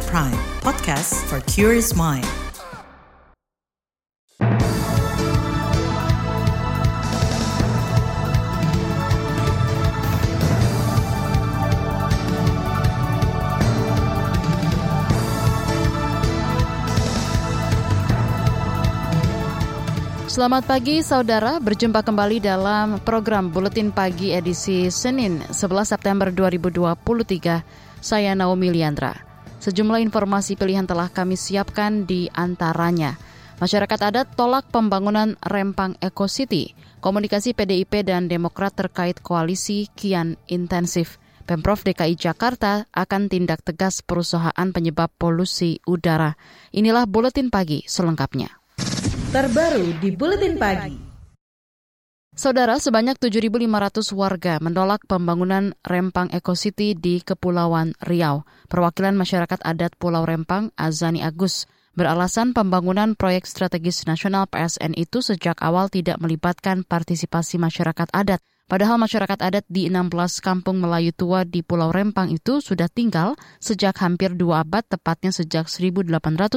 At Prime, podcast for curious mind. Selamat pagi saudara, berjumpa kembali dalam program Buletin Pagi edisi Senin 11 September 2023. Saya Naomi Liandra. Sejumlah informasi pilihan telah kami siapkan di antaranya. Masyarakat adat tolak pembangunan Rempang Eco City. Komunikasi PDIP dan Demokrat terkait koalisi kian intensif. Pemprov DKI Jakarta akan tindak tegas perusahaan penyebab polusi udara. Inilah Buletin Pagi selengkapnya terbaru di Buletin Pagi. Saudara, sebanyak 7.500 warga menolak pembangunan Rempang Eco City di Kepulauan Riau. Perwakilan masyarakat adat Pulau Rempang, Azani Agus, beralasan pembangunan proyek strategis nasional PSN itu sejak awal tidak melibatkan partisipasi masyarakat adat. Padahal masyarakat adat di 16 kampung Melayu tua di Pulau Rempang itu sudah tinggal sejak hampir dua abad, tepatnya sejak 1834.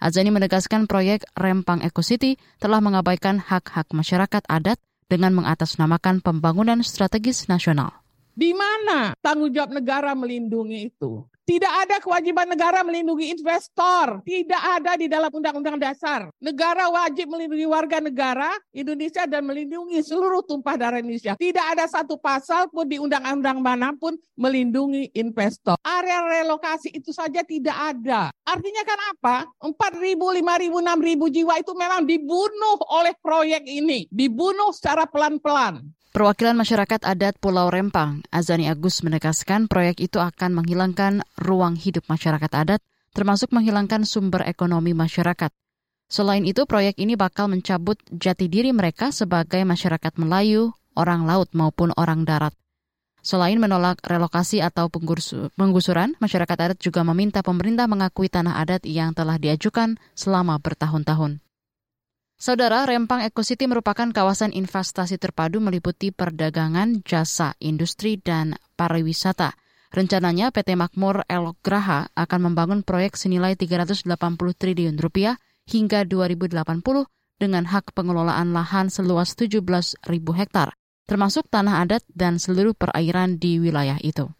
Azani menegaskan proyek Rempang Eco City telah mengabaikan hak-hak masyarakat adat dengan mengatasnamakan pembangunan strategis nasional. Di mana tanggung jawab negara melindungi itu? Tidak ada kewajiban negara melindungi investor. Tidak ada di dalam undang-undang dasar. Negara wajib melindungi warga negara Indonesia dan melindungi seluruh tumpah darah Indonesia. Tidak ada satu pasal pun di undang-undang mana pun melindungi investor. Area relokasi itu saja tidak ada. Artinya kan apa? 4.000, 5.000, 6.000 jiwa itu memang dibunuh oleh proyek ini. Dibunuh secara pelan-pelan. Perwakilan masyarakat adat Pulau Rempang, Azani Agus menegaskan proyek itu akan menghilangkan ruang hidup masyarakat adat, termasuk menghilangkan sumber ekonomi masyarakat. Selain itu, proyek ini bakal mencabut jati diri mereka sebagai masyarakat Melayu, orang laut maupun orang darat. Selain menolak relokasi atau penggusuran, masyarakat adat juga meminta pemerintah mengakui tanah adat yang telah diajukan selama bertahun-tahun. Saudara, Rempang Eco City merupakan kawasan investasi terpadu meliputi perdagangan, jasa, industri, dan pariwisata. Rencananya PT Makmur Elok Graha akan membangun proyek senilai 380 triliun rupiah hingga 2080 dengan hak pengelolaan lahan seluas 17 ribu hektar, termasuk tanah adat dan seluruh perairan di wilayah itu.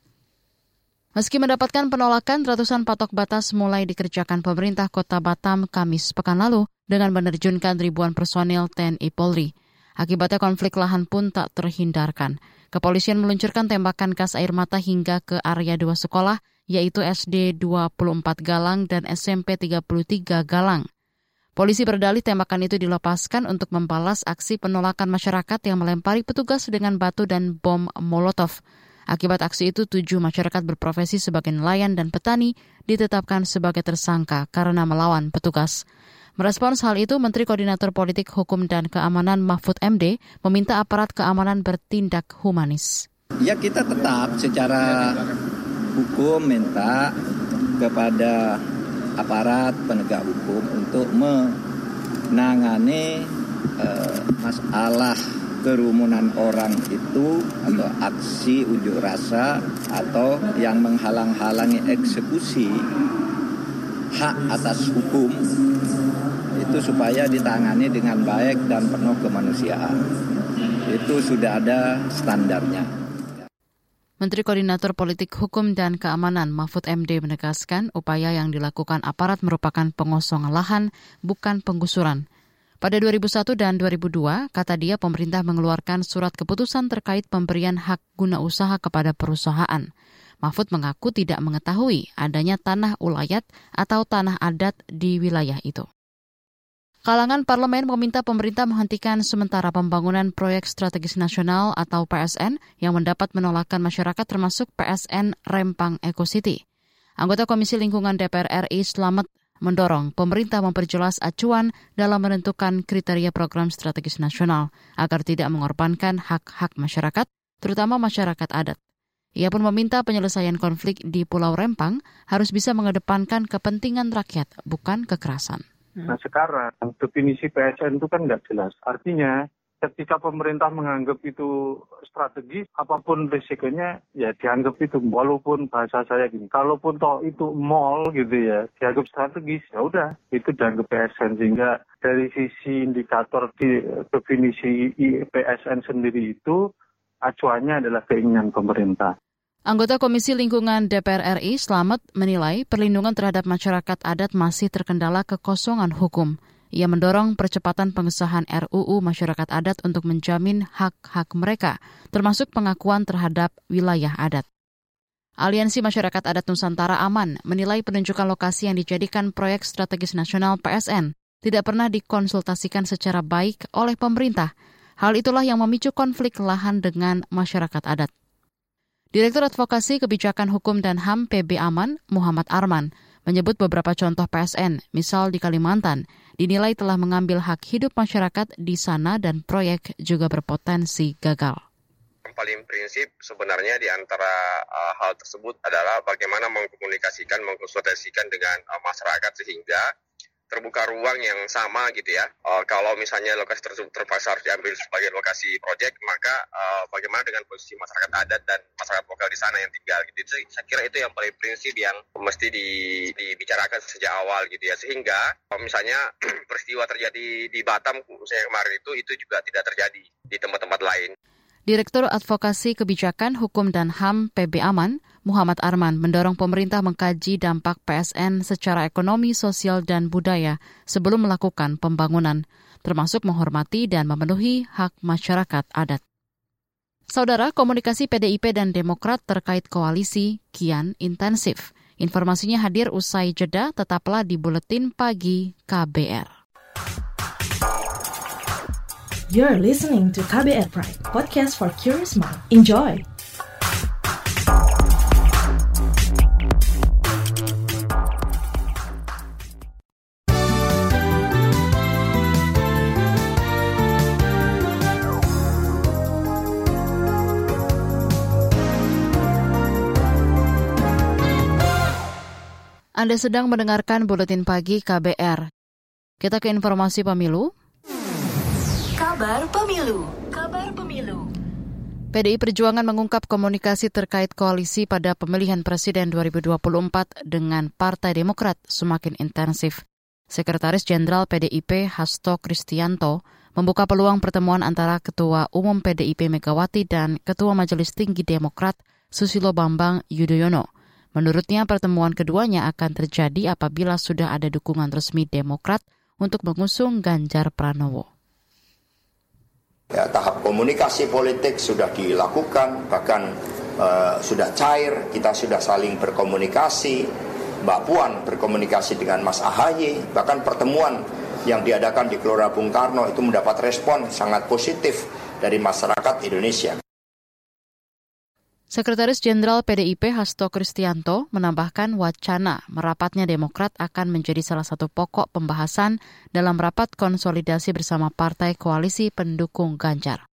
Meski mendapatkan penolakan, ratusan patok batas mulai dikerjakan pemerintah kota Batam Kamis pekan lalu dengan menerjunkan ribuan personil TNI Polri. Akibatnya konflik lahan pun tak terhindarkan. Kepolisian meluncurkan tembakan gas air mata hingga ke area dua sekolah, yaitu SD 24 Galang dan SMP 33 Galang. Polisi berdalih tembakan itu dilepaskan untuk membalas aksi penolakan masyarakat yang melempari petugas dengan batu dan bom molotov. Akibat aksi itu, tujuh masyarakat berprofesi sebagai nelayan dan petani ditetapkan sebagai tersangka karena melawan petugas. Merespons hal itu, Menteri Koordinator Politik Hukum dan Keamanan Mahfud MD meminta aparat keamanan bertindak humanis. Ya kita tetap secara hukum minta kepada aparat penegak hukum untuk menangani uh, masalah kerumunan orang itu atau aksi unjuk rasa atau yang menghalang-halangi eksekusi hak atas hukum itu supaya ditangani dengan baik dan penuh kemanusiaan. Itu sudah ada standarnya. Menteri Koordinator Politik Hukum dan Keamanan Mahfud MD menegaskan upaya yang dilakukan aparat merupakan pengosongan lahan, bukan penggusuran. Pada 2001 dan 2002, kata dia pemerintah mengeluarkan surat keputusan terkait pemberian hak guna usaha kepada perusahaan. Mahfud mengaku tidak mengetahui adanya tanah ulayat atau tanah adat di wilayah itu. Kalangan parlemen meminta pemerintah menghentikan sementara pembangunan proyek strategis nasional atau PSN yang mendapat menolakkan masyarakat termasuk PSN Rempang Eco City. Anggota Komisi Lingkungan DPR RI Selamat mendorong pemerintah memperjelas acuan dalam menentukan kriteria program strategis nasional agar tidak mengorbankan hak-hak masyarakat, terutama masyarakat adat. Ia pun meminta penyelesaian konflik di Pulau Rempang harus bisa mengedepankan kepentingan rakyat, bukan kekerasan. Nah sekarang definisi PSN itu kan nggak jelas. Artinya ketika pemerintah menganggap itu strategis, apa pun risikonya ya dianggap itu. Walaupun bahasa saya gini, kalaupun toh itu mall gitu ya, dianggap strategis, ya udah itu dianggap PSN. Sehingga dari sisi indikator di definisi PSN sendiri itu acuannya adalah keinginan pemerintah. Anggota Komisi Lingkungan DPR RI Slamet menilai perlindungan terhadap masyarakat adat masih terkendala kekosongan hukum. Ia mendorong percepatan pengesahan RUU Masyarakat Adat untuk menjamin hak-hak mereka, termasuk pengakuan terhadap wilayah adat. Aliansi Masyarakat Adat Nusantara Aman menilai penunjukan lokasi yang dijadikan proyek strategis nasional PSN tidak pernah dikonsultasikan secara baik oleh pemerintah. Hal itulah yang memicu konflik lahan dengan masyarakat adat. Direktur Advokasi Kebijakan Hukum dan HAM PB Aman, Muhammad Arman, menyebut beberapa contoh PSN, misal di Kalimantan, dinilai telah mengambil hak hidup masyarakat di sana dan proyek juga berpotensi gagal. Paling prinsip sebenarnya di antara uh, hal tersebut adalah bagaimana mengkomunikasikan, mengkonsultasikan dengan uh, masyarakat sehingga terbuka ruang yang sama gitu ya. Uh, kalau misalnya lokasi tersebut terpaksa diambil sebagai lokasi proyek, maka uh, bagaimana dengan posisi masyarakat adat dan masyarakat lokal di sana yang tinggal gitu. Jadi, saya kira itu yang paling prinsip yang mesti di, dibicarakan sejak awal gitu ya. Sehingga kalau misalnya peristiwa terjadi di Batam misalnya kemarin itu itu juga tidak terjadi di tempat-tempat lain. Direktur Advokasi Kebijakan Hukum dan HAM PB Aman, Muhammad Arman, mendorong pemerintah mengkaji dampak PSN secara ekonomi, sosial, dan budaya sebelum melakukan pembangunan, termasuk menghormati dan memenuhi hak masyarakat adat. Saudara, komunikasi PDIP dan Demokrat terkait koalisi kian intensif. Informasinya hadir usai jeda, tetaplah di Buletin Pagi KBR. You're listening to KBR Pride, podcast for curious mind. Enjoy! Anda sedang mendengarkan buletin pagi KBR. Kita ke informasi pemilu. Kabar Pemilu. Kabar Pemilu. PDI Perjuangan mengungkap komunikasi terkait koalisi pada pemilihan presiden 2024 dengan Partai Demokrat semakin intensif. Sekretaris Jenderal PDIP Hasto Kristianto membuka peluang pertemuan antara Ketua Umum PDIP Megawati dan Ketua Majelis Tinggi Demokrat Susilo Bambang Yudhoyono. Menurutnya pertemuan keduanya akan terjadi apabila sudah ada dukungan resmi Demokrat untuk mengusung Ganjar Pranowo. Komunikasi politik sudah dilakukan, bahkan uh, sudah cair, kita sudah saling berkomunikasi. Mbak Puan berkomunikasi dengan Mas Ahaye, bahkan pertemuan yang diadakan di Gelora Bung Karno itu mendapat respon sangat positif dari masyarakat Indonesia. Sekretaris Jenderal PDIP Hasto Kristianto menambahkan wacana merapatnya Demokrat akan menjadi salah satu pokok pembahasan dalam rapat konsolidasi bersama partai koalisi pendukung Ganjar.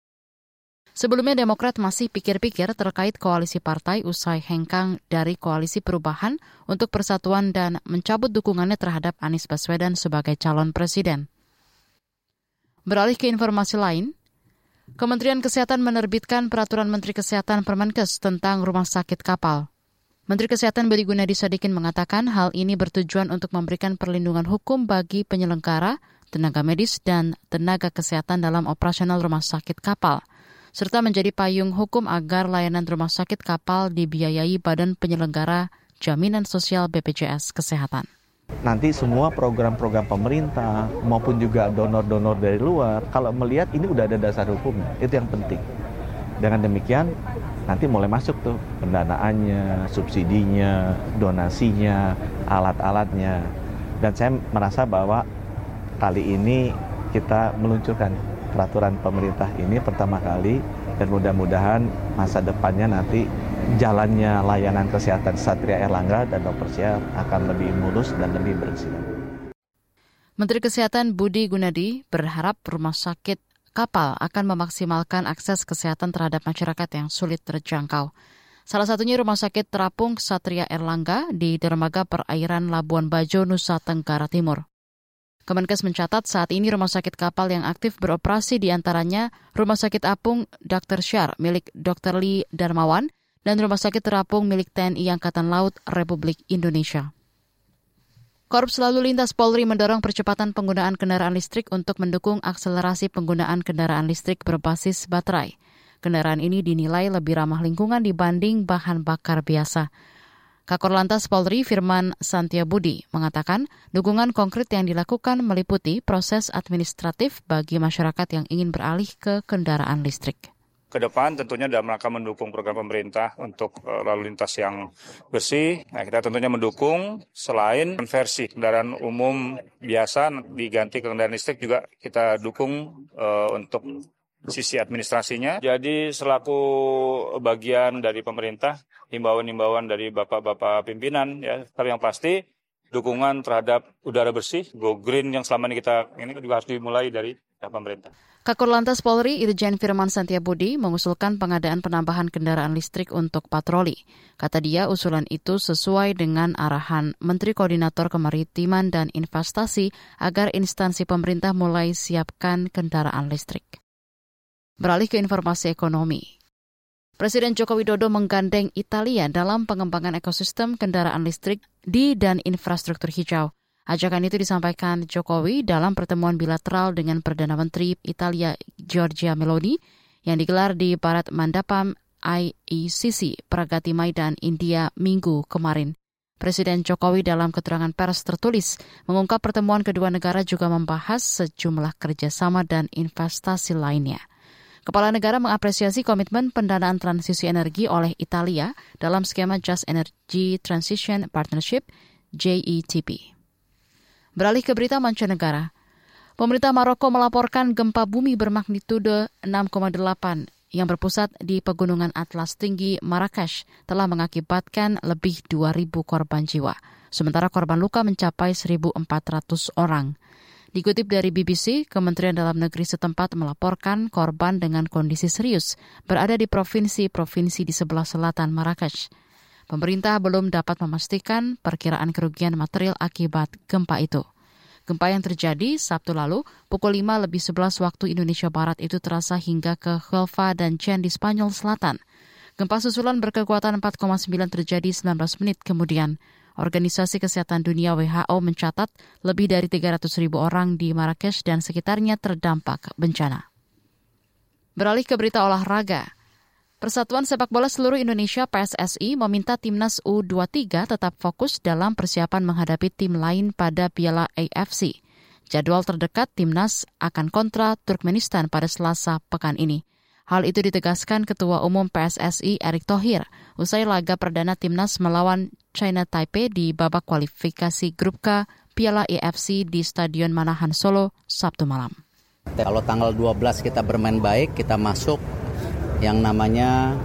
Sebelumnya Demokrat masih pikir-pikir terkait koalisi partai usai hengkang dari koalisi perubahan untuk persatuan dan mencabut dukungannya terhadap Anies Baswedan sebagai calon presiden. Beralih ke informasi lain, Kementerian Kesehatan menerbitkan Peraturan Menteri Kesehatan Permenkes tentang rumah sakit kapal. Menteri Kesehatan Budi Gunadi Sadikin mengatakan hal ini bertujuan untuk memberikan perlindungan hukum bagi penyelenggara, tenaga medis, dan tenaga kesehatan dalam operasional rumah sakit kapal, serta menjadi payung hukum agar layanan rumah sakit kapal dibiayai Badan Penyelenggara Jaminan Sosial BPJS Kesehatan. Nanti semua program-program pemerintah maupun juga donor-donor dari luar kalau melihat ini udah ada dasar hukumnya itu yang penting. Dengan demikian nanti mulai masuk tuh pendanaannya subsidinya donasinya alat-alatnya. Dan saya merasa bahwa kali ini kita meluncurkan peraturan pemerintah ini pertama kali dan mudah-mudahan masa depannya nanti jalannya layanan kesehatan Satria Erlangga dan Dr. Siar akan lebih mulus dan lebih bersih. Menteri Kesehatan Budi Gunadi berharap rumah sakit kapal akan memaksimalkan akses kesehatan terhadap masyarakat yang sulit terjangkau. Salah satunya Rumah Sakit Terapung Satria Erlangga di dermaga perairan Labuan Bajo, Nusa Tenggara Timur. Kemenkes mencatat saat ini rumah sakit kapal yang aktif beroperasi di antaranya Rumah Sakit Apung Dr. Syar milik Dr. Lee Darmawan dan Rumah Sakit Terapung milik TNI Angkatan Laut Republik Indonesia. Korps Lalu Lintas Polri mendorong percepatan penggunaan kendaraan listrik untuk mendukung akselerasi penggunaan kendaraan listrik berbasis baterai. Kendaraan ini dinilai lebih ramah lingkungan dibanding bahan bakar biasa. Kakor Lantas Polri Firman Santiabudi mengatakan dukungan konkret yang dilakukan meliputi proses administratif bagi masyarakat yang ingin beralih ke kendaraan listrik ke depan tentunya dalam rangka mendukung program pemerintah untuk uh, lalu lintas yang bersih. Nah, kita tentunya mendukung selain konversi kendaraan umum biasa diganti ke kendaraan listrik juga kita dukung uh, untuk sisi administrasinya. Jadi selaku bagian dari pemerintah himbauan-himbauan dari bapak-bapak pimpinan ya tapi yang pasti dukungan terhadap udara bersih go green yang selama ini kita ini juga harus dimulai dari ya, pemerintah. Kakor Lantas Polri Irjen Firman Santiabudi mengusulkan pengadaan penambahan kendaraan listrik untuk patroli. Kata dia usulan itu sesuai dengan arahan Menteri Koordinator Kemaritiman dan Investasi agar instansi pemerintah mulai siapkan kendaraan listrik. Beralih ke informasi ekonomi. Presiden Joko Widodo menggandeng Italia dalam pengembangan ekosistem kendaraan listrik di dan infrastruktur hijau. Ajakan itu disampaikan Jokowi dalam pertemuan bilateral dengan Perdana Menteri Italia Giorgia Meloni yang digelar di Barat Mandapam IECC Pragati Maidan, India minggu kemarin. Presiden Jokowi dalam keterangan pers tertulis mengungkap pertemuan kedua negara juga membahas sejumlah kerjasama dan investasi lainnya. Kepala negara mengapresiasi komitmen pendanaan transisi energi oleh Italia dalam skema Just Energy Transition Partnership JETP. Beralih ke berita mancanegara. Pemerintah Maroko melaporkan gempa bumi bermagnitudo 6,8 yang berpusat di pegunungan Atlas tinggi Marrakesh telah mengakibatkan lebih 2.000 korban jiwa. Sementara korban luka mencapai 1.400 orang. Dikutip dari BBC, Kementerian Dalam Negeri setempat melaporkan korban dengan kondisi serius berada di provinsi-provinsi di sebelah selatan Marrakesh. Pemerintah belum dapat memastikan perkiraan kerugian material akibat gempa itu. Gempa yang terjadi Sabtu lalu pukul 5 lebih 11 waktu Indonesia Barat itu terasa hingga ke Huelva dan Chen di Spanyol Selatan. Gempa susulan berkekuatan 4,9 terjadi 19 menit kemudian. Organisasi Kesehatan Dunia WHO mencatat lebih dari 300 ribu orang di Marrakesh dan sekitarnya terdampak bencana. Beralih ke berita olahraga. Persatuan Sepak Bola Seluruh Indonesia PSSI meminta timnas U23 tetap fokus dalam persiapan menghadapi tim lain pada Piala AFC. Jadwal terdekat timnas akan kontra Turkmenistan pada Selasa pekan ini. Hal itu ditegaskan Ketua Umum PSSI Erick Thohir usai laga perdana timnas melawan China Taipei di babak kualifikasi Grup K Piala EFC di Stadion Manahan Solo Sabtu malam. Kalau tanggal 12 kita bermain baik, kita masuk yang namanya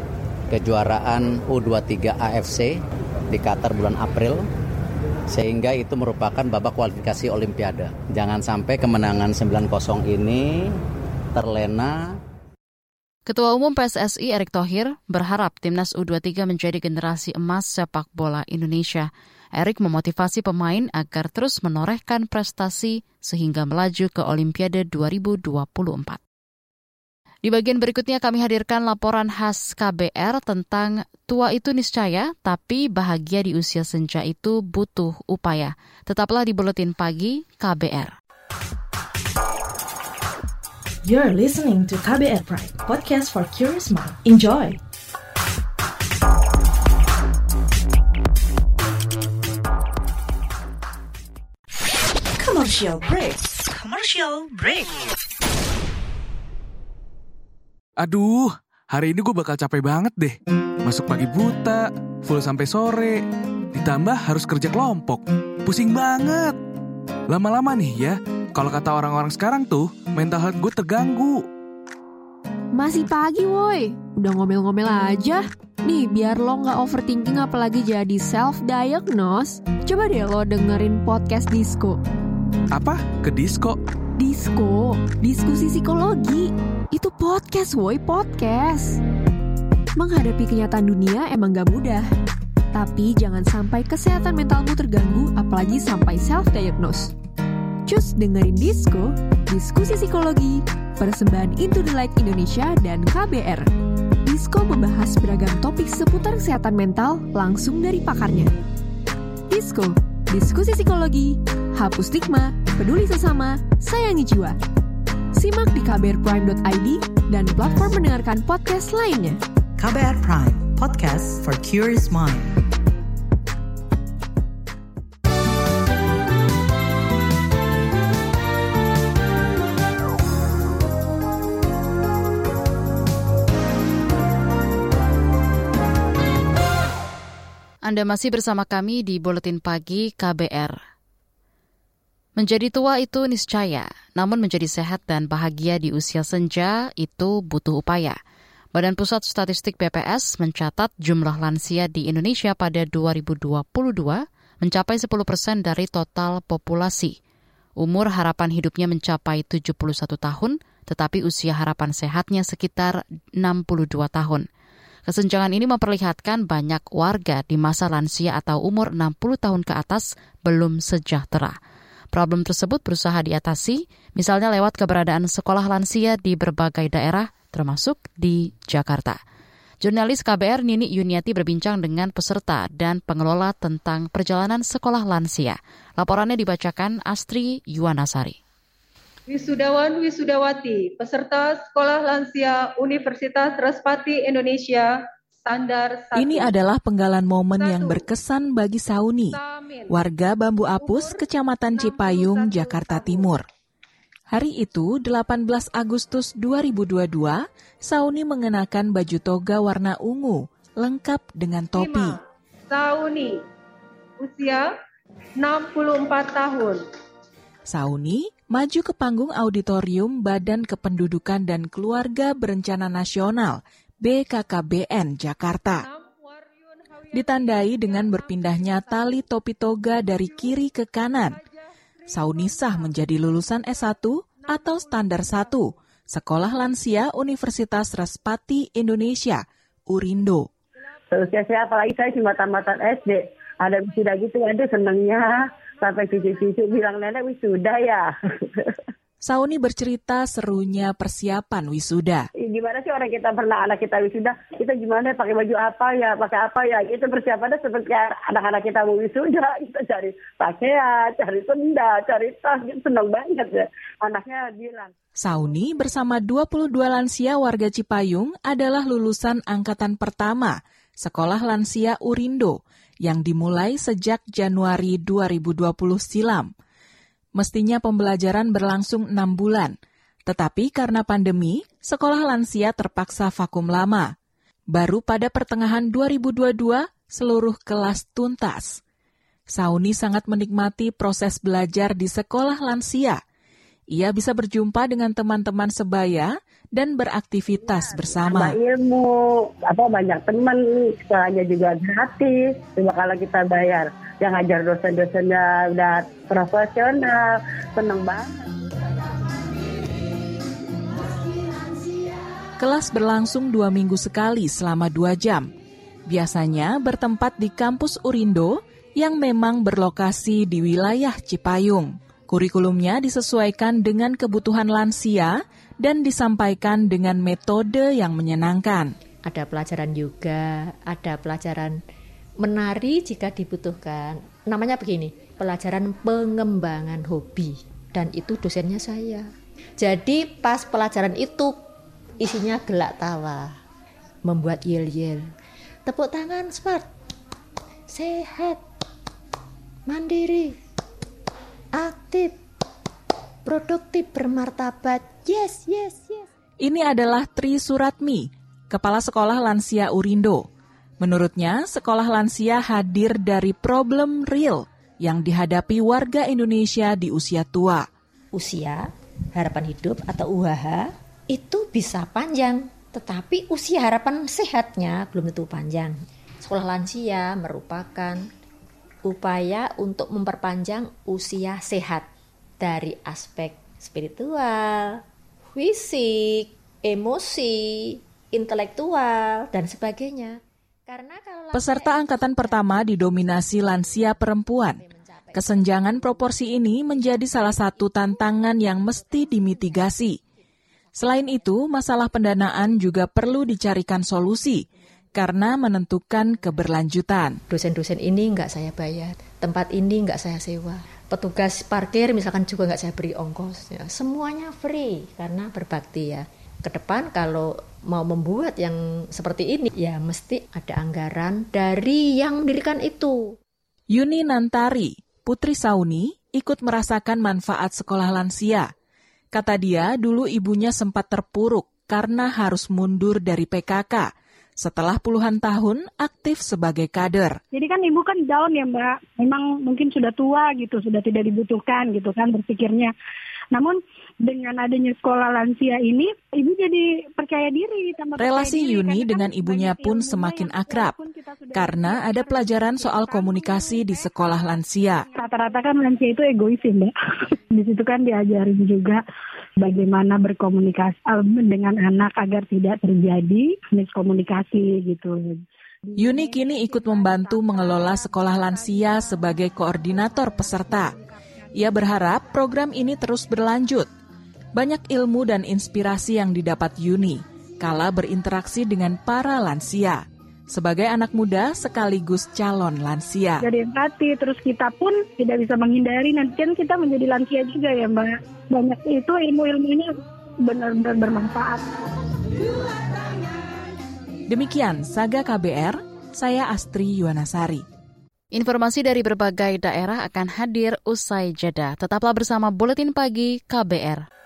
kejuaraan U23 AFC di Qatar bulan April sehingga itu merupakan babak kualifikasi Olimpiade. Jangan sampai kemenangan 9-0 ini terlena Ketua Umum PSSI Erick Thohir berharap timnas U23 menjadi generasi emas sepak bola Indonesia. Erick memotivasi pemain agar terus menorehkan prestasi sehingga melaju ke Olimpiade 2024. Di bagian berikutnya kami hadirkan laporan khas KBR tentang tua itu niscaya, tapi bahagia di usia senja itu butuh upaya. Tetaplah di Buletin Pagi KBR. You're listening to KBR Pride, podcast for curious mind. Enjoy! Commercial break. Commercial break. Aduh, hari ini gue bakal capek banget deh. Masuk pagi buta, full sampai sore. Ditambah harus kerja kelompok. Pusing banget. Lama-lama nih ya, kalau kata orang-orang sekarang tuh, mental health gue terganggu. Masih pagi woi, udah ngomel-ngomel aja. Nih, biar lo nggak overthinking apalagi jadi self-diagnose, coba deh lo dengerin podcast Disco. Apa? Ke disco? Disco, diskusi psikologi. Itu podcast woi, podcast. Menghadapi kenyataan dunia emang gak mudah. Tapi jangan sampai kesehatan mentalmu terganggu apalagi sampai self-diagnose. Cus dengerin Disko, diskusi psikologi, persembahan Into the Light Indonesia dan KBR. Disko membahas beragam topik seputar kesehatan mental langsung dari pakarnya. Disko, diskusi psikologi, hapus stigma, peduli sesama, sayangi jiwa. Simak di kbrprime.id dan platform mendengarkan podcast lainnya. KBR Prime, podcast for curious mind. Anda masih bersama kami di Buletin Pagi KBR. Menjadi tua itu niscaya, namun menjadi sehat dan bahagia di usia senja itu butuh upaya. Badan Pusat Statistik BPS mencatat jumlah lansia di Indonesia pada 2022 mencapai 10 persen dari total populasi. Umur harapan hidupnya mencapai 71 tahun, tetapi usia harapan sehatnya sekitar 62 tahun. Kesenjangan ini memperlihatkan banyak warga di masa lansia atau umur 60 tahun ke atas belum sejahtera. Problem tersebut berusaha diatasi, misalnya lewat keberadaan sekolah lansia di berbagai daerah, termasuk di Jakarta. Jurnalis KBR Nini Yuniati berbincang dengan peserta dan pengelola tentang perjalanan sekolah lansia. Laporannya dibacakan Astri Yuwanasari. Wisudawan Wisudawati, peserta Sekolah Lansia Universitas Respati Indonesia, standar 1. Ini adalah penggalan momen yang berkesan bagi Sauni, warga Bambu Apus, Kecamatan Cipayung, Jakarta Timur. Hari itu, 18 Agustus 2022, Sauni mengenakan baju toga warna ungu, lengkap dengan topi. 5. Sauni, usia 64 tahun. Sauni maju ke panggung auditorium Badan Kependudukan dan Keluarga Berencana Nasional BKKBN Jakarta. Ditandai dengan berpindahnya tali topi toga dari kiri ke kanan. Saunisah menjadi lulusan S1 atau standar 1, Sekolah Lansia Universitas Respati Indonesia, Urindo. Seusia saya apalagi saya cuma tamatan SD. Ada sudah gitu, aduh senengnya sampai cucu-cucu bilang nenek wisuda ya. Sauni bercerita serunya persiapan wisuda. Gimana sih orang kita pernah anak kita wisuda, kita gimana pakai baju apa ya, pakai apa ya, itu persiapannya seperti anak-anak kita mau wisuda, kita cari pakaian, cari senda, cari tas, gitu, senang banget ya. Anaknya bilang. Sauni bersama 22 lansia warga Cipayung adalah lulusan angkatan pertama Sekolah Lansia Urindo yang dimulai sejak Januari 2020 silam. Mestinya pembelajaran berlangsung enam bulan, tetapi karena pandemi, sekolah lansia terpaksa vakum lama. Baru pada pertengahan 2022, seluruh kelas tuntas. Sauni sangat menikmati proses belajar di sekolah lansia. Ia bisa berjumpa dengan teman-teman sebaya dan beraktivitas ya, bersama. ilmu, apa banyak teman, sekolahnya juga gratis. Cuma kalau kita bayar, yang ngajar dosen-dosennya udah profesional, seneng banget. Kelas berlangsung dua minggu sekali selama dua jam. Biasanya bertempat di kampus Urindo yang memang berlokasi di wilayah Cipayung. Kurikulumnya disesuaikan dengan kebutuhan lansia dan disampaikan dengan metode yang menyenangkan. Ada pelajaran yoga, ada pelajaran menari jika dibutuhkan. Namanya begini, pelajaran pengembangan hobi. Dan itu dosennya saya. Jadi pas pelajaran itu isinya gelak tawa, membuat yel-yel. Tepuk tangan smart, sehat, mandiri, aktif, produktif, bermartabat. Yes, yes, yes. Ini adalah Tri Suratmi, Kepala Sekolah Lansia Urindo. Menurutnya, sekolah lansia hadir dari problem real yang dihadapi warga Indonesia di usia tua. Usia, harapan hidup atau UHH itu bisa panjang, tetapi usia harapan sehatnya belum tentu panjang. Sekolah lansia merupakan upaya untuk memperpanjang usia sehat dari aspek spiritual, fisik, emosi, intelektual, dan sebagainya. Karena kalau Peserta angkatan pertama didominasi lansia perempuan. Kesenjangan proporsi ini menjadi salah satu tantangan yang mesti dimitigasi. Selain itu, masalah pendanaan juga perlu dicarikan solusi karena menentukan keberlanjutan. Dosen-dosen ini nggak saya bayar, tempat ini nggak saya sewa, petugas parkir misalkan juga nggak saya beri ongkos. Ya, semuanya free karena berbakti ya. Ke depan kalau mau membuat yang seperti ini, ya mesti ada anggaran dari yang mendirikan itu. Yuni Nantari, Putri Sauni ikut merasakan manfaat sekolah lansia. Kata dia, dulu ibunya sempat terpuruk karena harus mundur dari PKK setelah puluhan tahun aktif sebagai kader. Jadi kan ibu kan down ya mbak, memang mungkin sudah tua gitu, sudah tidak dibutuhkan gitu kan berpikirnya. Namun dengan adanya sekolah lansia ini, ibu jadi percaya diri. Relasi percaya Yuni diri, dengan ibunya pun semakin akrab karena ada pelajaran soal komunikasi di sekolah lansia. Rata-rata kan lansia itu egois ya mbak. di situ kan diajarin juga bagaimana berkomunikasi dengan anak agar tidak terjadi miskomunikasi gitu. Yuni kini ikut membantu mengelola sekolah lansia sebagai koordinator peserta. Ia berharap program ini terus berlanjut. Banyak ilmu dan inspirasi yang didapat Yuni kala berinteraksi dengan para lansia. Sebagai anak muda sekaligus calon lansia. Jadi empati, terus kita pun tidak bisa menghindari nanti kan kita menjadi lansia juga ya Mbak. Banyak itu ilmu-ilmunya benar-benar bermanfaat. Demikian Saga KBR, saya Astri Yuwanasari. Informasi dari berbagai daerah akan hadir usai jeda. Tetaplah bersama Buletin Pagi KBR.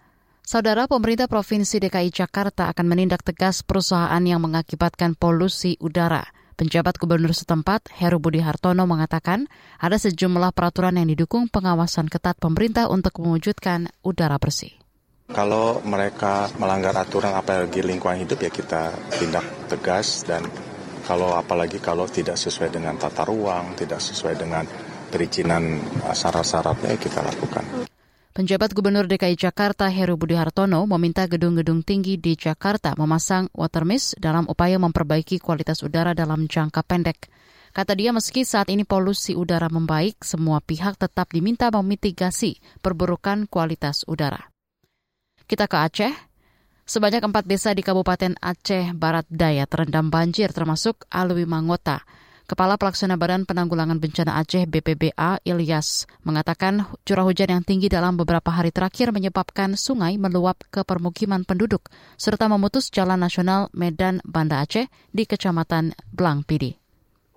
Saudara pemerintah Provinsi DKI Jakarta akan menindak tegas perusahaan yang mengakibatkan polusi udara. Penjabat Gubernur setempat, Heru Budi Hartono mengatakan ada sejumlah peraturan yang didukung pengawasan ketat pemerintah untuk mewujudkan udara bersih. Kalau mereka melanggar aturan apalagi lingkungan hidup ya kita tindak tegas dan kalau apalagi kalau tidak sesuai dengan tata ruang, tidak sesuai dengan perizinan uh, syarat-syaratnya kita lakukan. Penjabat Gubernur DKI Jakarta Heru Budi Hartono meminta gedung-gedung tinggi di Jakarta memasang water mist dalam upaya memperbaiki kualitas udara dalam jangka pendek. Kata dia meski saat ini polusi udara membaik, semua pihak tetap diminta memitigasi perburukan kualitas udara. Kita ke Aceh. Sebanyak empat desa di Kabupaten Aceh Barat Daya terendam banjir termasuk Alwi Mangota. Kepala Pelaksana Badan Penanggulangan Bencana Aceh BPBA Ilyas mengatakan curah hujan yang tinggi dalam beberapa hari terakhir menyebabkan sungai meluap ke permukiman penduduk serta memutus jalan nasional Medan Banda Aceh di Kecamatan Blang Pidi.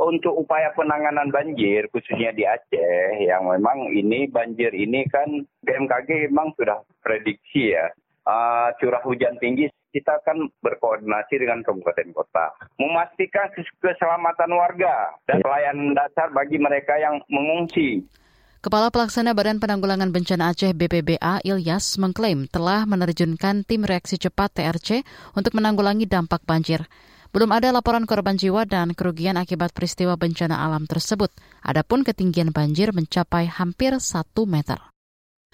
Untuk upaya penanganan banjir khususnya di Aceh yang memang ini banjir ini kan BMKG memang sudah prediksi ya uh, curah hujan tinggi kita akan berkoordinasi dengan kabupaten kota, memastikan keselamatan warga dan pelayanan dasar bagi mereka yang mengungsi. Kepala Pelaksana Badan Penanggulangan Bencana Aceh BPBA Ilyas mengklaim telah menerjunkan tim reaksi cepat TRC untuk menanggulangi dampak banjir. Belum ada laporan korban jiwa dan kerugian akibat peristiwa bencana alam tersebut. Adapun ketinggian banjir mencapai hampir satu meter.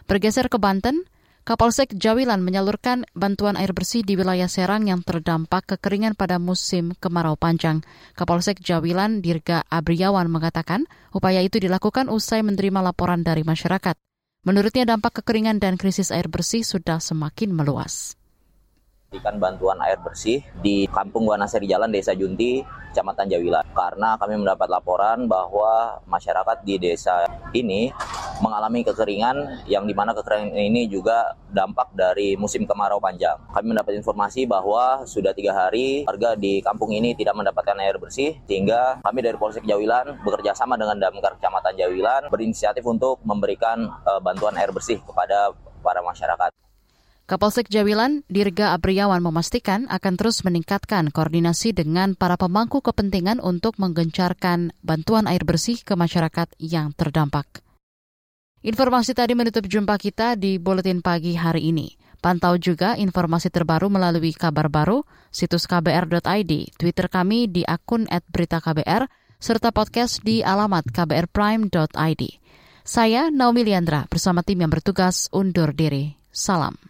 Bergeser ke Banten, Kapolsek Jawilan menyalurkan bantuan air bersih di wilayah Serang yang terdampak kekeringan pada musim kemarau panjang. Kapolsek Jawilan Dirga Abriawan mengatakan upaya itu dilakukan usai menerima laporan dari masyarakat. Menurutnya dampak kekeringan dan krisis air bersih sudah semakin meluas memberikan bantuan air bersih di Kampung Wanasari Jalan Desa Junti, Kecamatan Jawilan. Karena kami mendapat laporan bahwa masyarakat di desa ini mengalami kekeringan yang di mana kekeringan ini juga dampak dari musim kemarau panjang. Kami mendapat informasi bahwa sudah tiga hari warga di kampung ini tidak mendapatkan air bersih sehingga kami dari Polsek Jawilan bekerja sama dengan Damkar Kecamatan Jawilan berinisiatif untuk memberikan uh, bantuan air bersih kepada para masyarakat. Kapolsek Jawilan, Dirga Abriawan memastikan akan terus meningkatkan koordinasi dengan para pemangku kepentingan untuk menggencarkan bantuan air bersih ke masyarakat yang terdampak. Informasi tadi menutup jumpa kita di Buletin Pagi hari ini. Pantau juga informasi terbaru melalui kabar baru, situs kbr.id, Twitter kami di akun @beritaKBR, serta podcast di alamat kbrprime.id. Saya Naomi Liandra bersama tim yang bertugas undur diri. Salam.